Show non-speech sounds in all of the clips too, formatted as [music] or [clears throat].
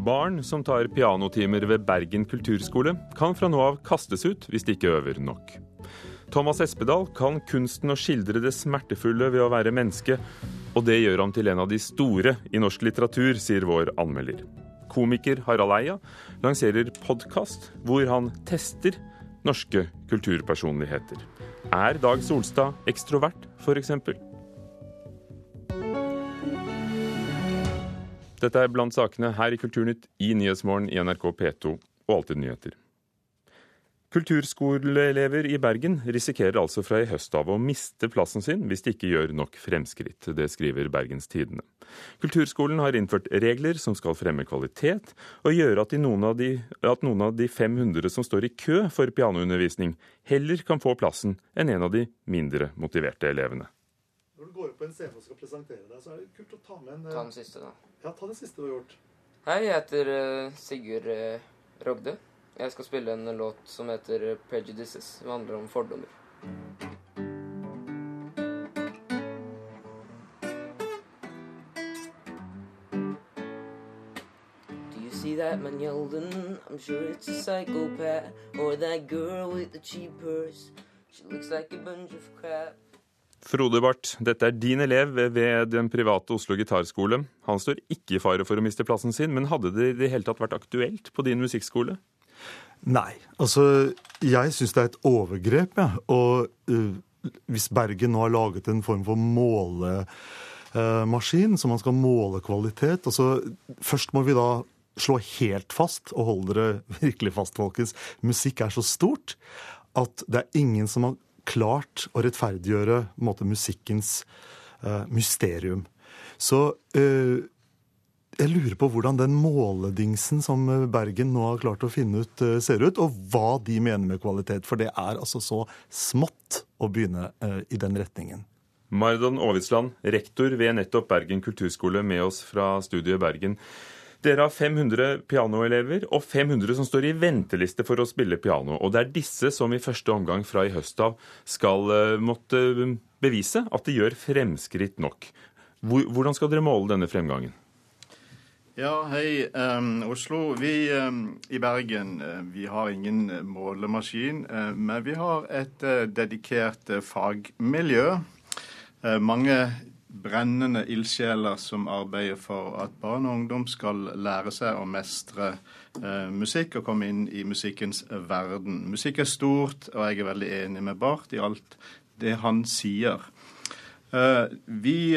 Barn som tar pianotimer ved Bergen kulturskole, kan fra nå av kastes ut hvis de ikke øver nok. Thomas Espedal kan kunsten å skildre det smertefulle ved å være menneske, og det gjør ham til en av de store i norsk litteratur, sier vår anmelder. Komiker Harald Eia lanserer podkast hvor han tester norske kulturpersonligheter. Er Dag Solstad ekstrovert, f.eks.? Dette er blant sakene her i Kulturnytt i Nyhetsmorgen i NRK P2 og Alltid nyheter. Kulturskoleelever i Bergen risikerer altså fra i høst av å miste plassen sin hvis de ikke gjør nok fremskritt. Det skriver Bergens Tidende. Kulturskolen har innført regler som skal fremme kvalitet, og gjøre at, at noen av de 500 som står i kø for pianoundervisning, heller kan få plassen enn en av de mindre motiverte elevene. Når du går opp på en scene og skal presentere deg, så er det kult å ta med en Ta den siste, da. Ja, ta den siste du har gjort. Hei, jeg heter uh, Sigurd uh, Rogde. Jeg skal spille en låt som heter 'Prejudices'. Som handler om fordommer. Do you see that man yelling? I'm sure it's a psychopath. Or that girl with the cheap purse. She looks like a bunch of crap. Frode Barth, dette er din elev ved den private Oslo gitarskole. Han står ikke i fare for å miste plassen sin, men hadde det i det hele tatt vært aktuelt på din musikkskole? Nei. Altså, jeg syns det er et overgrep, ja. Og uh, hvis Bergen nå har laget en form for målemaskin, uh, så man skal måle kvalitet altså, Først må vi da slå helt fast, og hold dere [laughs] virkelig fast, folkens, musikk er så stort at det er ingen som har klart å rettferdiggjøre måte, musikkens uh, mysterium. Så uh, jeg lurer på hvordan den måledingsen som Bergen nå har klart å finne ut, uh, ser ut, og hva de mener med kvalitet. For det er altså så smått å begynne i den retningen. Mardon Aavitsland, rektor ved nettopp Bergen kulturskole, med oss fra studiet Bergen. Dere har 500 pianoelever og 500 som står i venteliste for å spille piano. Og det er disse som i første omgang fra i høst av skal måtte bevise at de gjør fremskritt nok. Hvordan skal dere måle denne fremgangen? Ja, hei. Um, Oslo. Vi um, i Bergen uh, vi har ingen målemaskin, uh, men vi har et uh, dedikert fagmiljø. mange brennende ildsjeler som arbeider for at barn og ungdom skal lære seg å mestre eh, musikk og komme inn i musikkens verden. Musikk er stort, og jeg er veldig enig med Barth i alt det han sier. Eh, vi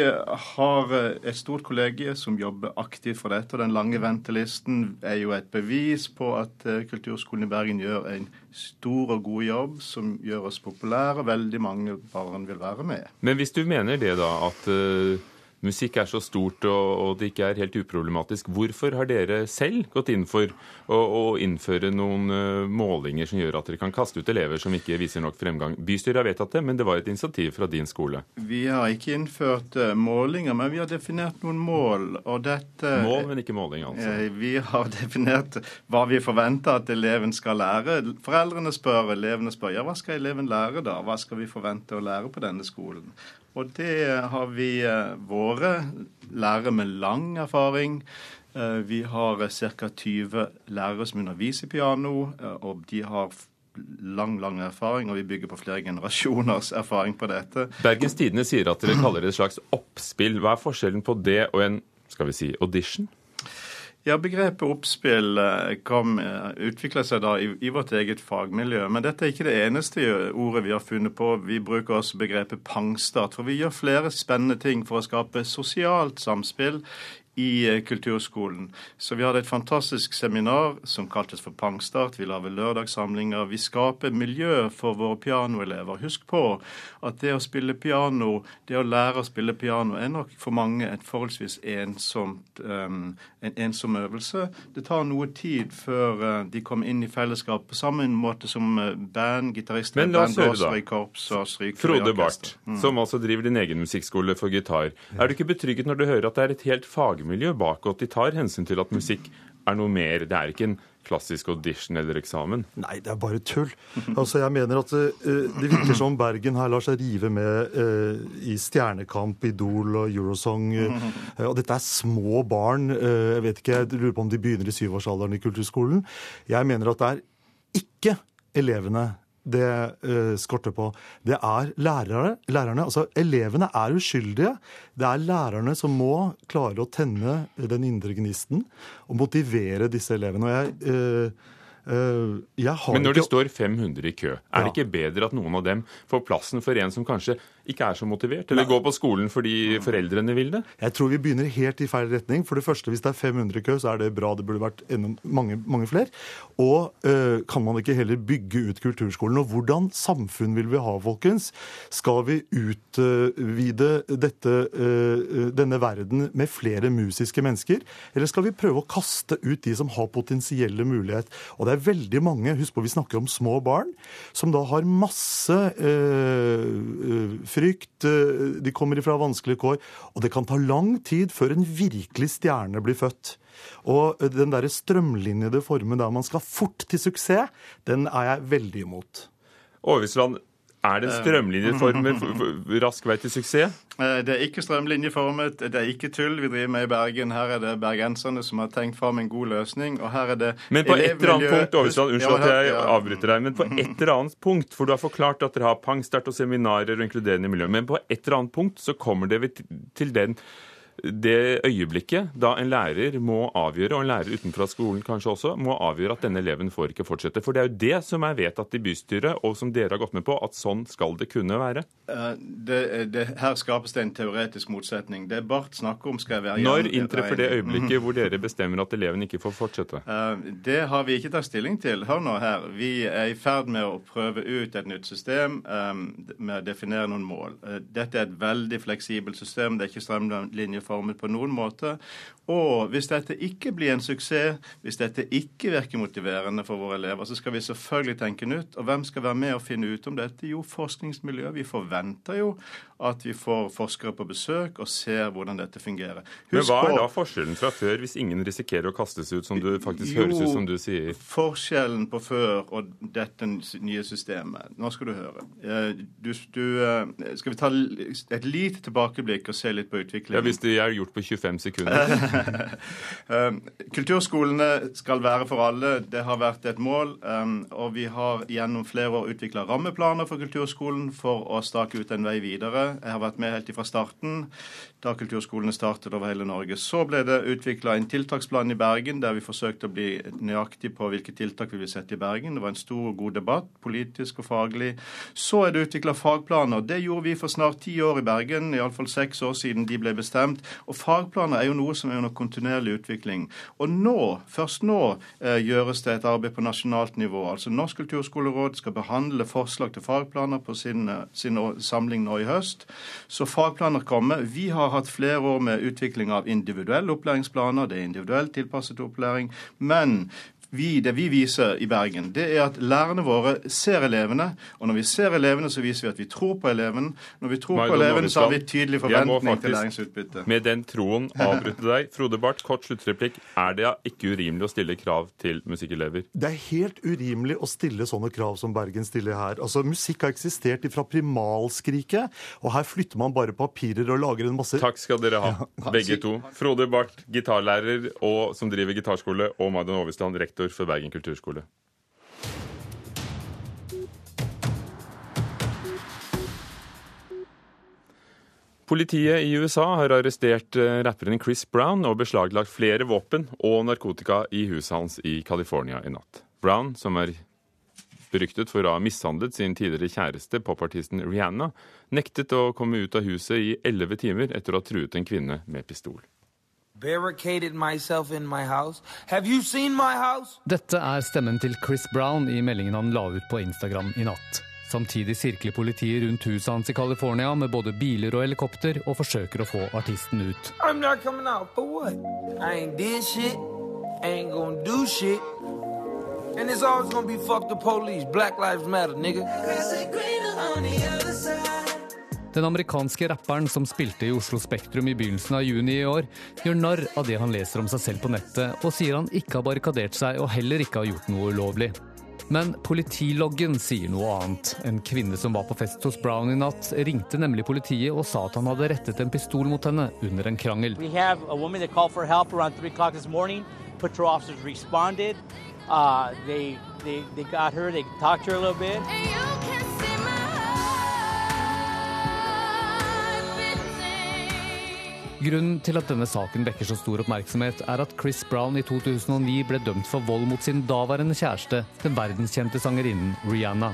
har et stort kollegie som jobber aktivt for dette. og Den lange ventelisten er jo et bevis på at eh, Kulturskolen i Bergen gjør en stor og god jobb som gjør oss populære. Veldig mange barn vil være med. Men hvis du mener det, da, at musikk er så stort og, og, det ikke er helt uproblematisk. Hvorfor har dere selv gått inn for å, å innføre noen uh, målinger som gjør at dere kan kaste ut elever som ikke viser nok fremgang? Bystyret har vedtatt det, men det var et initiativ fra din skole. Vi har ikke innført uh, målinger, men vi har definert noen mål. og dette... Mål, men ikke måling, altså? Uh, vi har [laughs] definert hva vi forventer at eleven skal lære. Foreldrene spør, elevene spør ja, hva skal eleven lære da? Hva skal vi forvente å lære på denne skolen? Og det har vi eh, våre lærere med lang erfaring. Eh, vi har ca. 20 lærere som underviser piano, eh, og de har lang lang erfaring, og vi bygger på flere generasjoners [laughs] erfaring på dette. Bergens Tidende sier at dere kaller det et slags oppspill. Hva er forskjellen på det og en skal vi si, audition? Ja, Begrepet oppspill eh, eh, utvikla seg da i, i, vårt eget fagmiljø. Men dette er ikke det eneste ordet vi har funnet på. Vi bruker også begrepet pangstart. For vi gjør flere spennende ting for å skape sosialt samspill i eh, kulturskolen. Så vi hadde et fantastisk seminar som kaltes for Pangstart. Vi lager lørdagssamlinger. Vi skaper miljø for våre pianoelever. Husk på at det å spille piano, det å lære å spille piano, er nok for mange et forholdsvis ensomt, um, en ensom øvelse. Det tar noe tid før uh, de kommer inn i fellesskap, på samme måte som uh, band, gitarister, bandblåsere i korps og strykere Frode Barth, mm. som altså driver din egen musikkskole for gitar. Er du ikke betrygget når du hører at det er et helt fag fagmiljø bak, og at de tar hensyn til at musikk er noe mer. Det er ikke en klassisk audition eller eksamen? Nei, det er bare tull. [laughs] Altså, jeg mener at uh, Det virker som Bergen her lar seg rive med uh, i Stjernekamp, Idol og Eurosong. Uh, [laughs] og dette er små barn. jeg vet ikke, jeg lurer på om de begynner i syvårsalderen i kulturskolen. Jeg mener at det er ikke elevene det uh, skorter på. Det er lærere, lærerne. Altså, elevene er uskyldige. Det er lærerne som må klare å tenne den indre gnisten og motivere disse elevene. Og jeg... Uh, Uh, Men når det står 500 i kø, er ja. det ikke bedre at noen av dem får plassen for en som kanskje ikke er så motivert, eller går på skolen fordi foreldrene vil det? Jeg tror vi begynner helt i feil retning. For det første, hvis det er 500 i kø, så er det bra. Det burde vært mange, mange flere. Og øh, kan man ikke heller bygge ut kulturskolen? Og hvordan samfunn vil vi ha, folkens? Skal vi utvide dette, øh, denne verden med flere musiske mennesker? Eller skal vi prøve å kaste ut de som har potensielle mulighet? Og det det er veldig mange, husk på vi snakker om små barn, som da har masse øh, frykt. De kommer ifra vanskelige kår. Og det kan ta lang tid før en virkelig stjerne blir født. Og den derre strømlinjede formen der man skal fort til suksess, den er jeg veldig imot. Åvisland, er det strømlinjeformet rask vei til suksess? Eh, det er ikke strømlinjeformet, det er ikke tull vi driver med i Bergen. Her er det bergenserne som har tenkt fram en god løsning. og her er det Men på et eller annet punkt Overstrand, unnskyld at jeg avbryter deg, men på et eller annet punkt, for du har forklart at dere har pangstert og seminarer og inkluderende miljø, men på et eller annet punkt så kommer dere til den det øyeblikket da en lærer må avgjøre, og en lærer utenfra skolen kanskje også, må avgjøre at denne eleven får ikke fortsette. For det er jo det som er vedtatt i bystyret, og som dere har gått med på, at sånn skal det kunne være. Eh, det, det, her skapes det en teoretisk motsetning. Det Barth snakker om, skal være Når inntreffer det øyeblikket hvor dere bestemmer at eleven ikke får fortsette? Eh, det har vi ikke tatt stilling til. Hør nå her. Vi er i ferd med å prøve ut et nytt system eh, med å definere noen mål. Dette er et veldig fleksibelt system. Det er ikke strømlinje formet på noen måte. Og hvis dette ikke blir en suksess, hvis dette ikke virker motiverende for våre elever, så skal vi selvfølgelig tenke nytt. Og hvem skal være med og finne ut om dette? Jo, forskningsmiljøet. Vi forventer jo at vi får forskere på besøk og ser hvordan dette fungerer. Husk Men hva er da forskjellen fra før, hvis ingen risikerer å kastes ut, som du faktisk jo, høres ut som du sier? Forskjellen på før og dette nye systemet Nå skal du høre. Eh, du, du, eh, skal vi ta et lite tilbakeblikk og se litt på utviklingen? Ja, Hvis det er gjort på 25 sekunder. [laughs] Um, kulturskolene skal være for alle. Det har vært et mål. Um, og vi har gjennom flere år utvikla rammeplaner for kulturskolen for å stake ut en vei videre. Jeg har vært med helt fra starten da kulturskolene startet over hele Norge. Så ble det utvikla en tiltaksplan i Bergen der vi forsøkte å bli nøyaktig på hvilke tiltak vi vil sette i Bergen. Det var en stor og god debatt, politisk og faglig. Så er det utvikla fagplaner. Det gjorde vi for snart ti år i Bergen, iallfall seks år siden de ble bestemt. Og fagplaner er jo noe som er under kontinuerlig utvikling. Og nå, først nå, eh, gjøres det et arbeid på nasjonalt nivå. Altså Norsk kulturskoleråd skal behandle forslag til fagplaner på sin, eh, sin samling nå i høst. Så fagplaner kommer. Vi har hatt flere år med utvikling av individuelle opplæringsplaner. Det er individuelt tilpasset opplæring. Men vi, det vi viser i Bergen, det er at lærerne våre ser elevene. Og når vi ser elevene, så viser vi at vi tror på eleven. Når vi tror på elevene, så har vi tydelig forventning til læringsutbytte. Med den troen avbryte deg. Frode Barth, kort sluttreplikk. Er det ikke urimelig å stille krav til musikkelever? Det er helt urimelig å stille sånne krav som Bergen stiller her. Altså, Musikk har eksistert fra primalskriket, og her flytter man bare papirer og lager en masse Takk skal dere ha, begge to. Frode Barth, gitarlærer og som driver gitarskole, og Madden Overstrand, rektor rektor for Bergen kulturskole. Politiet i USA har arrestert eh, rapperen Chris Brown og beslaglagt flere våpen og narkotika i huset hans i California i natt. Brown, som er beryktet for å ha mishandlet sin tidligere kjæreste, popartisten Rihanna, nektet å komme ut av huset i elleve timer etter å ha truet en kvinne med pistol. Dette er stemmen til Chris Brown i meldingen han la ut på Instagram i natt. Samtidig sirkler politiet rundt huset hans i California med både biler og helikopter og forsøker å få artisten ut. And it's always gonna be fuck the police. Matter, nigga. Den amerikanske rapperen som spilte i Oslo Spektrum i begynnelsen av juni i år, gjør narr av det han leser om seg selv på nettet, og sier han ikke har barrikadert seg og heller ikke har gjort noe ulovlig. Men politiloggen sier noe annet. En kvinne som var på fest hos Brown i natt, ringte nemlig politiet og sa at han hadde rettet en pistol mot henne under en krangel. We have a woman that called for help around 3 o'clock this morning. Patrol officers responded. Uh, they, they, they got her, they talked to her a little bit. Grunnen til at denne saken vekker så stor oppmerksomhet, er at Chris Brown i 2009 ble dømt for vold mot sin daværende kjæreste, den verdenskjente sangerinnen Rihanna.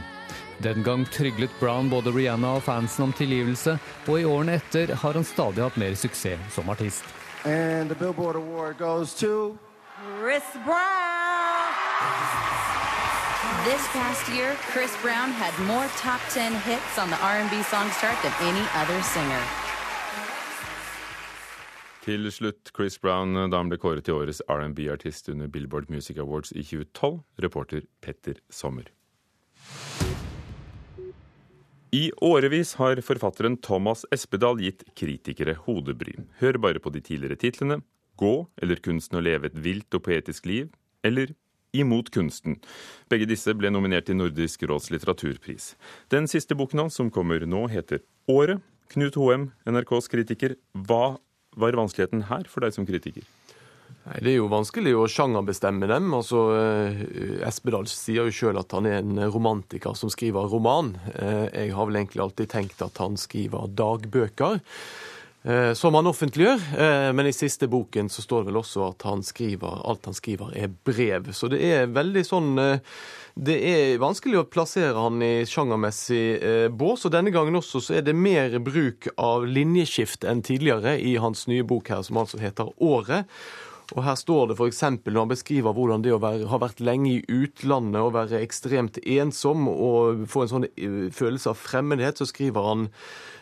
Den gang tryglet Brown både Rihanna og fansen om tilgivelse, og i årene etter har han stadig hatt mer suksess som artist. And the Billboard Award goes to Chris Brown. This past year, Chris Brown had more top 10 hits on the R&B songs chart than any other singer. Til slutt Chris Brown da han ble kåret til årets R&B-artist under Billboard Music Awards i 2012. Reporter Petter Sommer. I årevis har forfatteren Thomas Espedal gitt kritikere hodebry. Hør bare på de tidligere titlene Gå eller kunsten å leve et vilt og poetisk liv, eller Imot kunsten. Begge disse ble nominert til Nordisk råds litteraturpris. Den siste boken hans, som kommer nå, heter Året. Knut Hoem, NRKs kritiker, hva var vanskeligheten her for deg som kritiker? Nei, Det er jo vanskelig å sjangerbestemme dem. Altså, eh, Espedal sier jo sjøl at han er en romantiker som skriver roman. Eh, Jeg har vel egentlig alltid tenkt at han skriver dagbøker. Eh, Som han offentliggjør, eh, men i siste boken så står det vel også at han skriver, alt han skriver er brev. Så det er veldig sånn eh, Det er vanskelig å plassere han i sjangermessig bås, og denne gangen også så er det mer bruk av linjeskift enn tidligere i hans nye bok her, som altså heter Året. Og Her står det f.eks. når han beskriver hvordan det å være, ha vært lenge i utlandet og være ekstremt ensom og få en sånn følelse av fremmedhet, så skriver han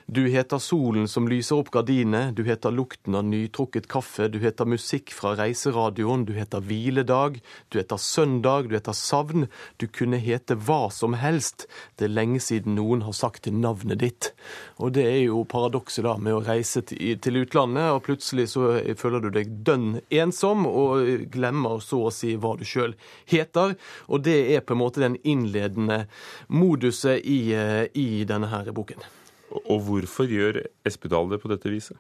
du heter solen som lyser opp gardinet, du heter lukten av nytrukket kaffe, du heter musikk fra reiseradioen, du heter hviledag, du heter søndag, du heter savn, du kunne hete hva som helst. Det er lenge siden noen har sagt navnet ditt. Og det er jo paradokset da med å reise til utlandet, og plutselig så føler du deg dønn ensom, og glemmer så å si hva du sjøl heter. Og det er på en måte den innledende moduset i, eh, i denne her boken. Og hvorfor gjør Espedal det på dette viset?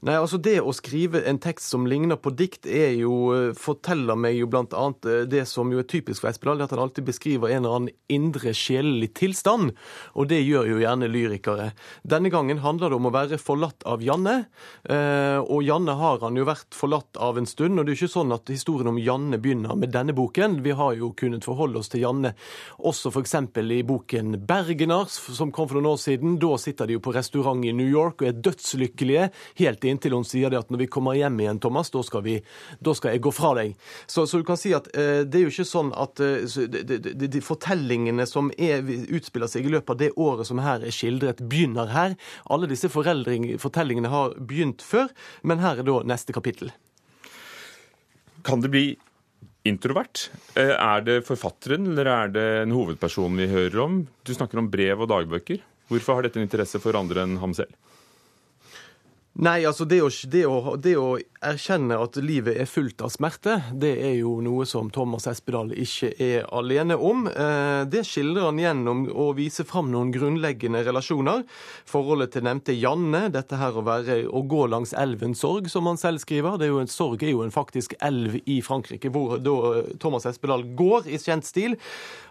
Nei, altså Det å skrive en tekst som ligner på dikt, er jo, eh, forteller meg jo annet eh, det som jo er typisk for Espedal, at han alltid beskriver en eller annen indre sjelelig tilstand. Og det gjør jo gjerne lyrikere. Denne gangen handler det om å være forlatt av Janne. eh, Og Janne har han jo vært forlatt av en stund. Og det er jo ikke sånn at historien om Janne begynner med denne boken. Vi har jo kunnet forholde oss til Janne også f.eks. i boken 'Bergeners', som kom for noen år siden. Da sitter de jo på restaurant i New York og er dødslykkelige. helt inntil hun sier det at når vi kommer hjem igjen, Thomas, da skal, vi, da skal jeg gå fra deg. Så, så du kan si at eh, det er jo ikke sånn at eh, de, de, de, de fortellingene som er, utspiller seg i løpet av det året som her er skildret, begynner her. Alle disse fortellingene har begynt før, men her er da neste kapittel. Kan det bli introvert? Eh, Er det forfatteren, eller er det en hovedperson vi hører om? Du snakker om brev og dagbøker. Hvorfor har dette en interesse for andre enn ham selv? Nei, altså det å, det, å, det å erkjenne at livet er fullt av smerte, det er jo noe som Thomas Espedal ikke er alene om. Eh, Det skildrer han gjennom å vise fram noen grunnleggende relasjoner. Forholdet til nevnte Janne, dette her å, være, å gå langs elven Sorg, som han selv skriver. Det er jo en, Sorg er jo en faktisk elv i Frankrike, hvor da Thomas Espedal går i kjent stil.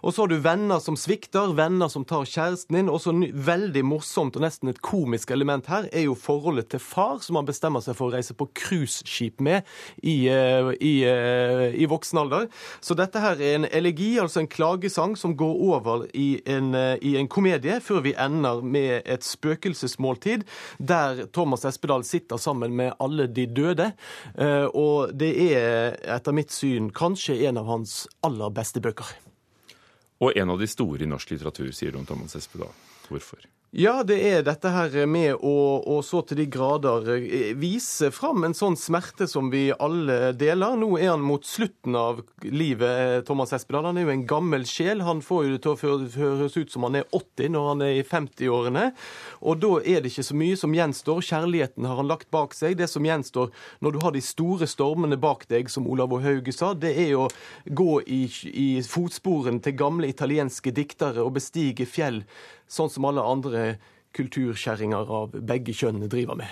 Og så har du venner som svikter, venner som tar kjæresten din. Også veldig morsomt og nesten et komisk element her er jo forholdet til far, som han bestemmer seg for å reise på cruiseskip med i, eh, i, eh, i voksen alder. Så dette her er en elegi, altså en klagesang, som går over i en, eh, i en komedie, før vi ender med et spøkelsesmåltid, der Thomas Espedal sitter sammen med alle de døde. Og det er etter mitt syn kanskje en av hans aller beste bøker. Og en av de store i norsk litteratur, sier du om Thomas Espedal. Hvorfor? Ja, det er dette her med å, å så til de grader eh, vise fram en sånn smerte som vi alle deler. Nå er han mot slutten av livet, eh, Thomas Espedal. Han er jo en gammel sjel. Han får jo det til å høres ut som han er 80 når han er i 50-årene. Og da er det ikke så mye som gjenstår. Kjærligheten har han lagt bak seg. Det som gjenstår når du har de store stormene bak deg, som Olav og Hauge sa, det er å gå i, i fotsporene til gamle italienske diktere og bestige fjell sånn som alle andre kulturskjæringer av begge kjønn driver med.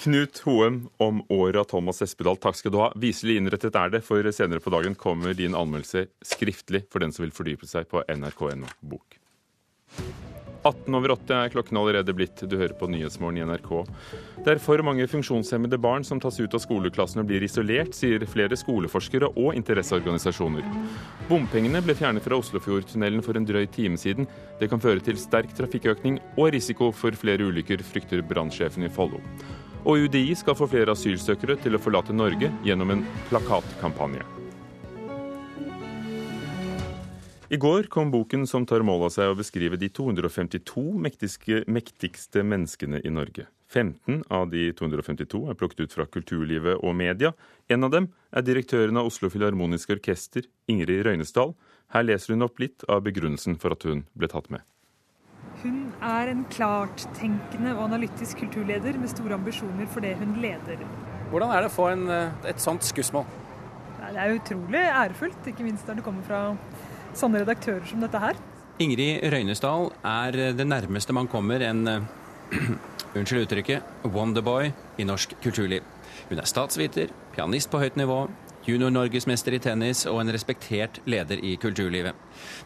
Knut Hoem om året av Thomas Espedal, takk skal du ha. Viselig innrettet er det, for senere på dagen kommer din anmeldelse skriftlig for den som vil fordype seg på nrk.no bok. 18 over 8 er klokken allerede blitt. Du hører på Nyhetsmorgen i NRK. Det er for mange funksjonshemmede barn som tas ut av skoleklassen og blir isolert, sier flere skoleforskere og interesseorganisasjoner. Bompengene ble fjernet fra Oslofjordtunnelen for en drøy time siden. Det kan føre til sterk trafikkøkning og risiko for flere ulykker, frykter brannsjefen i Follo. Og UDI skal få flere asylsøkere til å forlate Norge gjennom en plakatkampanje. I går kom boken som tar mål av seg å beskrive de 252 mektigste, mektigste menneskene i Norge. 15 av de 252 er plukket ut fra kulturlivet og media. En av dem er direktøren av Oslo Filharmoniske Orkester, Ingrid Røynesdal. Her leser hun opp litt av begrunnelsen for at hun ble tatt med. Hun er en klarttenkende og analytisk kulturleder med store ambisjoner for det hun leder. Hvordan er det å få en, et sånt skussmål? Det er utrolig ærefullt, ikke minst når det kommer fra sånne redaktører som dette her. Ingrid Røynesdal er det nærmeste man kommer en [clears throat] unnskyld uttrykket Wonderboy i norsk kulturliv. Hun er statsviter, pianist på høyt nivå, junior-norgesmester i tennis og en respektert leder i kulturlivet.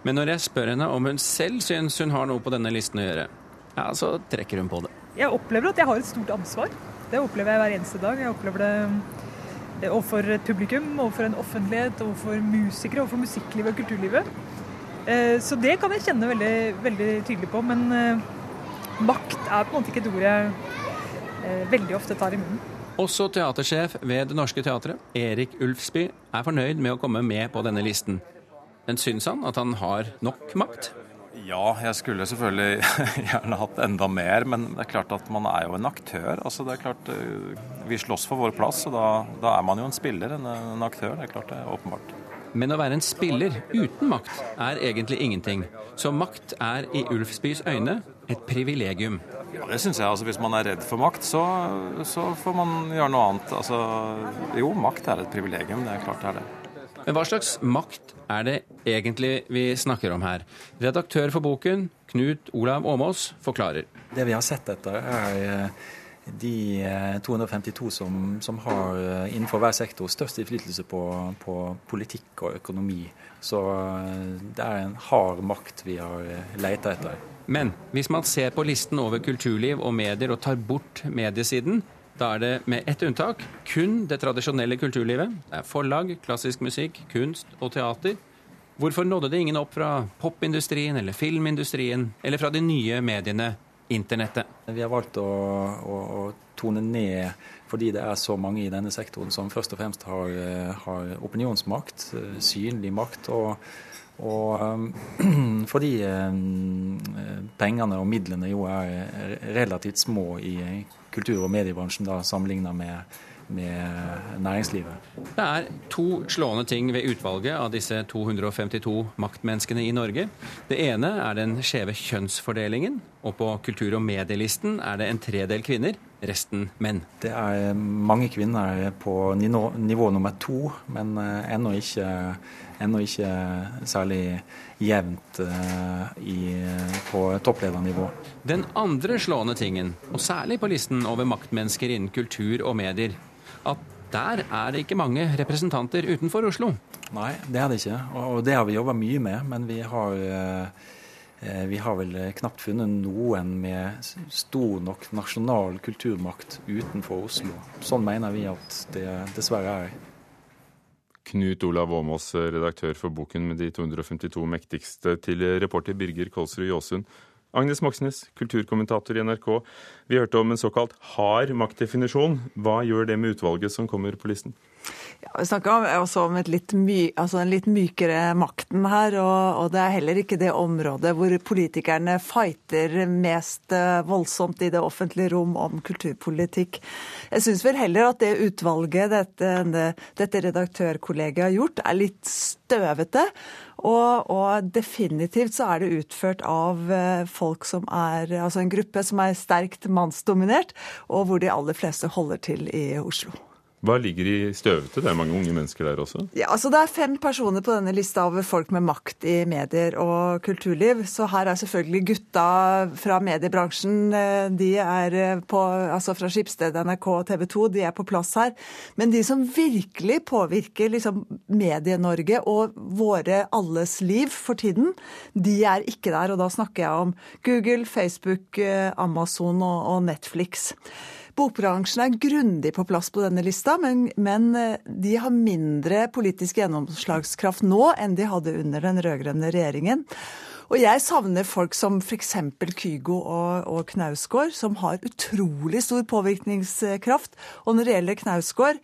Men når jeg spør henne om hun selv syns hun har noe på denne listen å gjøre, ja, så trekker hun på det. Jeg opplever at jeg har et stort ansvar. Det opplever jeg hver eneste dag. Jeg opplever det overfor publikum, overfor en offentlighet, overfor musikere, overfor musikklivet og kulturlivet. Eh, så det kan jeg kjenne veldig, veldig tydelig på. Men eh, makt er på en måte ikke et ord jeg eh, veldig ofte tar i munnen. Også teatersjef ved Det Norske Teatret, Erik Ulfsby, er fornøyd med å komme med på denne listen. Men syns han at han har nok makt? Ja, jeg skulle selvfølgelig [laughs] gjerne hatt enda mer, men det er klart at man er jo en aktør. Altså det er klart, Vi slåss for vår plass, og da, da er man jo en spiller, en, en aktør. Det er klart det er åpenbart. Men å være en spiller uten makt er egentlig ingenting. Så makt er i Ulfsbys øyne et privilegium. Ja, det syns jeg. Altså, hvis man er redd for makt, så, så, får man gjøre noe annet. Altså, jo, makt er et privilegium. Det er klart det er det. Men hva slags makt er det egentlig vi snakker om her? Redaktør for boken, Knut Olav Åmås, forklarer. Det vi har sett etter, er de 252 som, som har innenfor hver sektor størst innflytelse på, på, politikk og økonomi. Så det er en hard makt vi har leita etter. Men hvis man ser på listen over kulturliv og medier og tar bort mediesiden, da er det med ett unntak kun det tradisjonelle kulturlivet. Det er forlag, klassisk musikk, kunst og teater. Hvorfor nådde det ingen opp fra popindustrien eller filmindustrien eller fra de nye mediene, internettet? Vi har valgt å, å, å tone ned fordi det er så mange i denne sektoren som først og fremst har, har opinionsmakt, synlig makt. og og um, [clears throat] fordi pengene og midlene jo er relativt små i kultur- og mediebransjen da, sammenlignet med, med næringslivet. Det er to slående ting ved utvalget av disse 252 maktmenneskene i Norge. Det ene er den skjeve kjønnsfordelingen. Og på kultur- og medielisten er det en tredel kvinner, resten menn. Det er mange kvinner på nivå, nivå nummer to, men ennå ikke, ennå ikke særlig jevnt uh, i, på toppledernivå. Den andre slående tingen, og særlig på listen over maktmennesker innen kultur og medier, at der er det ikke mange representanter utenfor Oslo. Nei, det er det ikke. Og det har vi jobba mye med. Men vi har, uh, vi har vel knapt funnet noen med stor nok nasjonal kulturmakt utenfor Oslo. Sånn mener vi at det dessverre er. Knut Olav Åmås, redaktør for boken med de 252 mektigste, til reporter Birger Kolsrud Jåsund. Agnes Moxnes, kulturkommentator i NRK. Vi hørte om en såkalt hard maktdefinisjon. Hva gjør det med utvalget som kommer på listen? Vi snakker også om litt my, altså den litt mykere makten her, og, og, det er heller ikke det området hvor politikerne fighter mest eh, voldsomt i det offentlige rom om kulturpolitikk. Jeg syns vel heller at det utvalget dette, dette redaktørkollegiet har gjort, er litt støvete. Og, og, definitivt så er det utført av eh, folk som er Altså en gruppe som er sterkt mannsdominert, og hvor de aller fleste holder til i Oslo. Hva ligger i støvete? Det er mange unge mennesker der også? Ja, altså Det er fem personer på denne lista over folk med makt i medier og kulturliv. Så her er selvfølgelig gutta fra mediebransjen. Eh, de er eh, på, altså fra Skipsted, NRK og TV 2. De er på plass her. Men de som virkelig påvirker liksom, Medie-Norge og våre alles liv for tiden, de er ikke der. Og da snakker jeg om Google, Facebook, eh, Amazon og Netflix. Bokbransjen er grundig på plass på denne lista, men, men eh, de har mindre politisk gjennomslagskraft nå enn de hadde under den rød-grønne regjeringen. Og jeg savner folk som f.eks. Kygo og, og Knausgård, som har utrolig stor påvirkningskraft. Og når det gjelder Knausgård,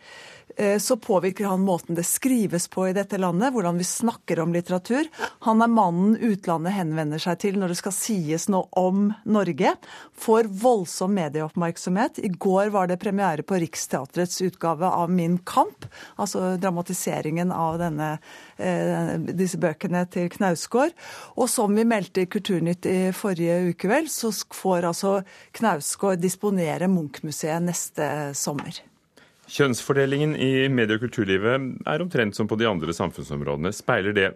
så påvirker han måten det skrives på i dette landet, hvordan vi snakker om litteratur. Han er mannen utlandet henvender seg til når det skal sies noe om Norge. Får voldsom medieoppmerksomhet. I går var det premiere på Riksteatrets utgave av Min kamp, altså dramatiseringen av denne, eh, disse bøkene til Knausgård. Og som vi meldte i Kulturnytt i forrige uke, vel, så får altså Knausgård disponere Munch-museet neste sommer. Kjønnsfordelingen i medie- og kulturlivet er omtrent som på de andre samfunnsområdene. Speiler det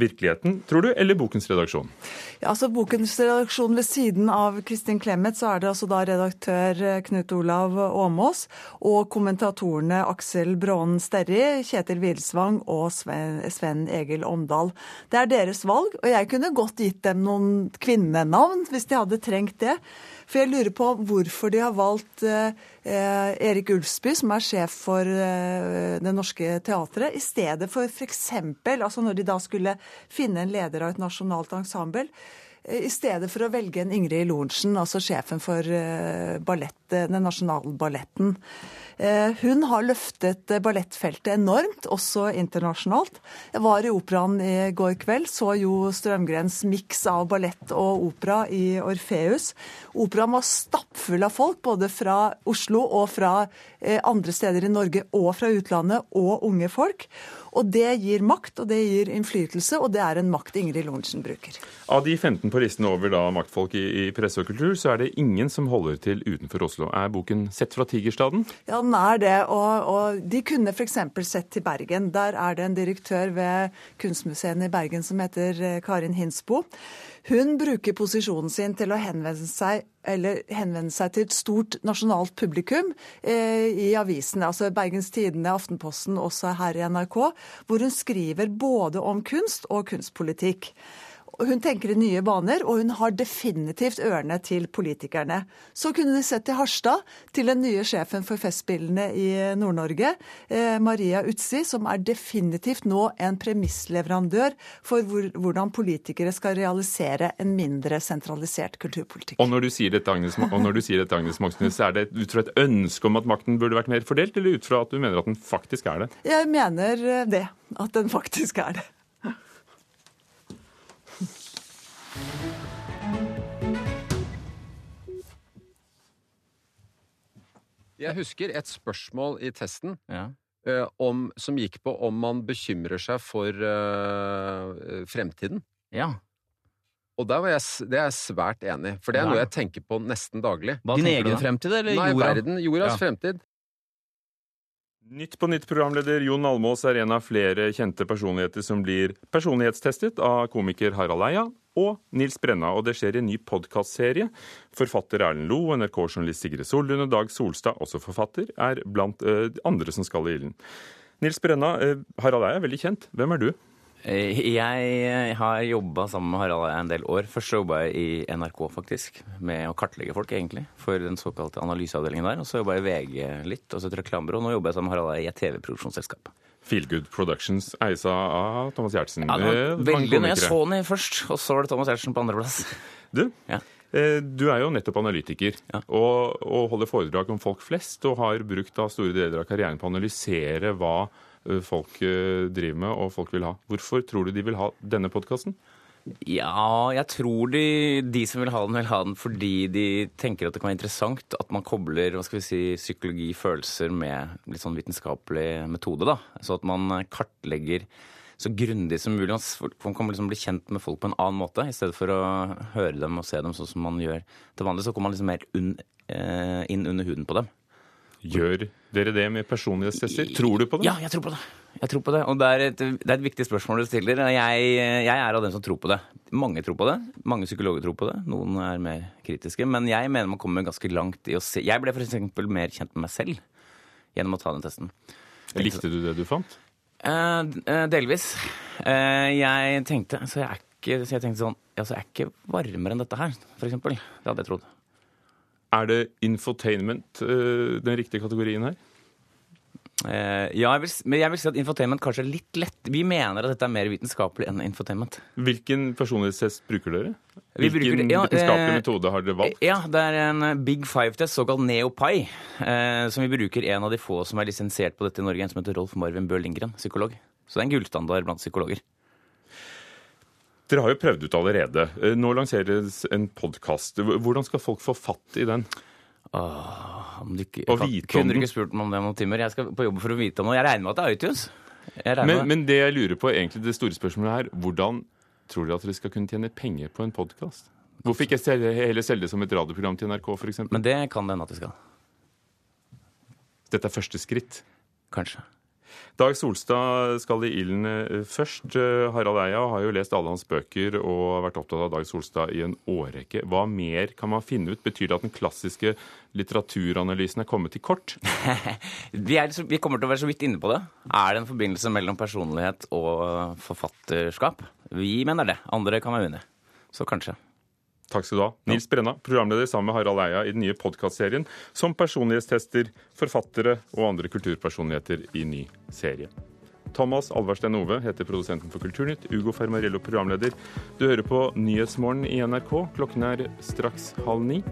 virkeligheten, tror du, eller bokens redaksjon? Ja, altså Bokens redaksjon ved siden av Kristin Clemet, så er det altså da redaktør eh, Knut Olav Åmås og kommentatorene Aksel Braanen Sterri, Kjetil Wilsvang og Sven, Sven Egil Omdal. Det er deres valg, og jeg kunne godt gitt dem noen kvinnenavn hvis de hadde trengt det. For jeg lurer på hvorfor de har valgt eh, eh, Erik Ulfsby, som er sjef for eh, Det Norske Teatret, i stedet for f.eks. Altså når de da skulle finne en leder av et nasjonalt ensemble. Eh, I stedet for å velge en Ingrid Lorentzen, altså sjefen for eh, ballett, den nasjonale balletten. Eh, hun har løftet ballettfeltet enormt, også internasjonalt. Jeg var i operaen i går kveld, så jo Strømgrens miks av ballett og opera i Orfeus. Operaen var stappfull av folk, både fra Oslo og fra andre steder i Norge og fra utlandet, og unge folk. Og det gir makt, og det gir innflytelse, og det er en makt Ingrid Lorentzen bruker. Av de 15 på listen over da maktfolk i, i, presse og kultur, så er det ingen som holder til utenfor Oslo. Er boken sett fra Tigerstaden? Ja, den er det. Og, og de kunne f.eks. sett til Bergen. Der er det en direktør ved Kunstmuseene i Bergen som heter eh, Karin Hinsbo. Hun bruker posisjonen sin til å henvende seg, henvende seg til et stort nasjonalt publikum eh, i avisene, altså Bergens Tidende, Aftenposten, også her i NRK, hvor hun skriver både om kunst og kunstpolitikk. Hun tenker i nye baner, og hun har definitivt ørene til politikerne. Så kunne de sett til Harstad, til den nye sjefen for Festspillene i Nord-Norge, eh, Maria Utsi, som er definitivt nå en premissleverandør for hvor, hvordan politikere skal realisere en mindre sentralisert kulturpolitikk. Og når du sier dette, Agnes, dette, Agnes Moxnes, er det ut fra et ønske om at makten burde vært mer fordelt, eller ut fra at du mener at den faktisk er det? Jeg mener det. At den faktisk er det. Jeg husker et spørsmål i testen ja. uh, om, som gikk på om man bekymrer seg for uh, fremtiden. Ja. Og der var jeg, det er jeg svært enig For det er ja. noe jeg tenker på nesten daglig. Hva Din egen fremtid, eller Nei, jorda? verden. Jordas ja. fremtid. Nytt på nytt programleder Jon Almås er en av flere kjente personligheter som blir personlighetstestet av komiker Harald Eia og Nils Brenna. Og det skjer i en ny podkastserie. Forfatter Erlend Lo, NRK-journalist Sigrid Sollund og Dag Solstad, også forfatter, er blant uh, andre som skal i ilden. Nils Brenna, uh, Harald Eia er veldig kjent. Hvem er du? Eh, jeg har jobba sammen med Harald en del år. Først jobba jeg i NRK, faktisk, med å kartlegge folk, egentlig, for den såkalte analyseavdelingen der. Og så jobba jeg i VG litt, og så et reklamebyrå. Nå jobber jeg sammen med Harald i et TV-produksjonsselskap. Feelgood Productions eies av Thomas Giertsen. Ja, veldig når jeg så den først, og så var det Thomas Giertsen på andreplass. [laughs] Du, ja. Eh, Du er jo nettopp analytiker og, og holder foredrag om folk flest, og har brukt store deler av karrieren på å analysere hva eh, folk eh, driver med og folk vil ha. Hvorfor tror du de vil ha denne podkasten? Ja, jeg tror de, de som vil ha den, vil ha den fordi de tenker at det kan være interessant at man kobler hva skal vi si, psykologi, følelser med litt sånn vitenskapelig metode. da. Så at man kartlegger så grundig som mulig. Man kan liksom bli kjent med folk på en annen måte. I stedet for å høre dem og se dem sånn som man gjør til vanlig, så kommer man liksom mer un, eh, inn under huden på dem. Gjør dere det med personlighetstester? Tror du på det? Ja, jeg tror på det. Jeg tror på det, Og det er et, det er et viktig spørsmål du stiller. Jeg, jeg er av dem som tror på det. Mange tror på det. Mange psykologer tror på det. Noen er mer kritiske. Men jeg mener man kommer ganske langt i å se Jeg ble f.eks. mer kjent med meg selv gjennom å ta den testen. Likte du det du fant? Eh, eh, delvis. Eh, jeg tenkte så jeg, er ikke, så jeg tenkte sånn altså, Jeg er ikke varmere enn dette her, f.eks. Det hadde jeg trodd. Er det infotainment eh, den riktige kategorien her? Eh, ja, jeg vil, men jeg vil si at infotainment kanskje er litt lett. Vi mener at dette er mer vitenskapelig enn infotainment. Hvilken personlighetstest bruker dere? Hvilken bruker- ja, vitenskapelig eh, metode har dere valgt? Ja, det er en Big Five-test, såkalt NeoPi, eh, som vi bruker en av de få som er lisensiert på dette i Norge, en som heter Rolf Marvin Bø Lindgren, psykolog. Så det er en gullstandard blant psykologer. Dere har jo prøvd ut allerede. Eh, Nå lanseres en podkast. Hvordan skal folk få fatt i den? Åh, om du ikke, Og vite om kunne du ikke spurt meg om det om noen timer? Jeg skal på jobb for å vite om det. Jeg regner med at det er iTunes. Men, men det jeg lurer på, egentlig det store spørsmålet her, hvordan tror dere at dere skal kunne tjene penger på en podkast? Hvorfor ikke selge, heller selge det som et radioprogram til NRK, f.eks.? Men det kan det hende at det skal. Dette er første skritt. Kanskje. Dag Solstad skal i ilden eh, først. Eh, Harald Eia har jo lest alle hans bøker og vært opptatt av Dag Solstad i en årrekke. Hva mer kan man finne ut? Betyr det at den klassiske litteraturanalysen er kommet til kort? [laughs] Vi, er, vi kommer til å være så vidt inne på det. Er det en forbindelse mellom personlighet og forfatterskap? Vi mener det. Andre kan være uenige. Så kanskje. Takk skal du ha. Nils Brenna, programleder sammen med Harald Eia i den nye podkastserien som personlighetstester forfattere og andre kulturpersonligheter i ny serie. Thomas Alverstein Ove heter produsenten for Kulturnytt. Ugo Fermarello programleder. Du hører på Nyhetsmorgen i NRK. Klokken er straks halv ni.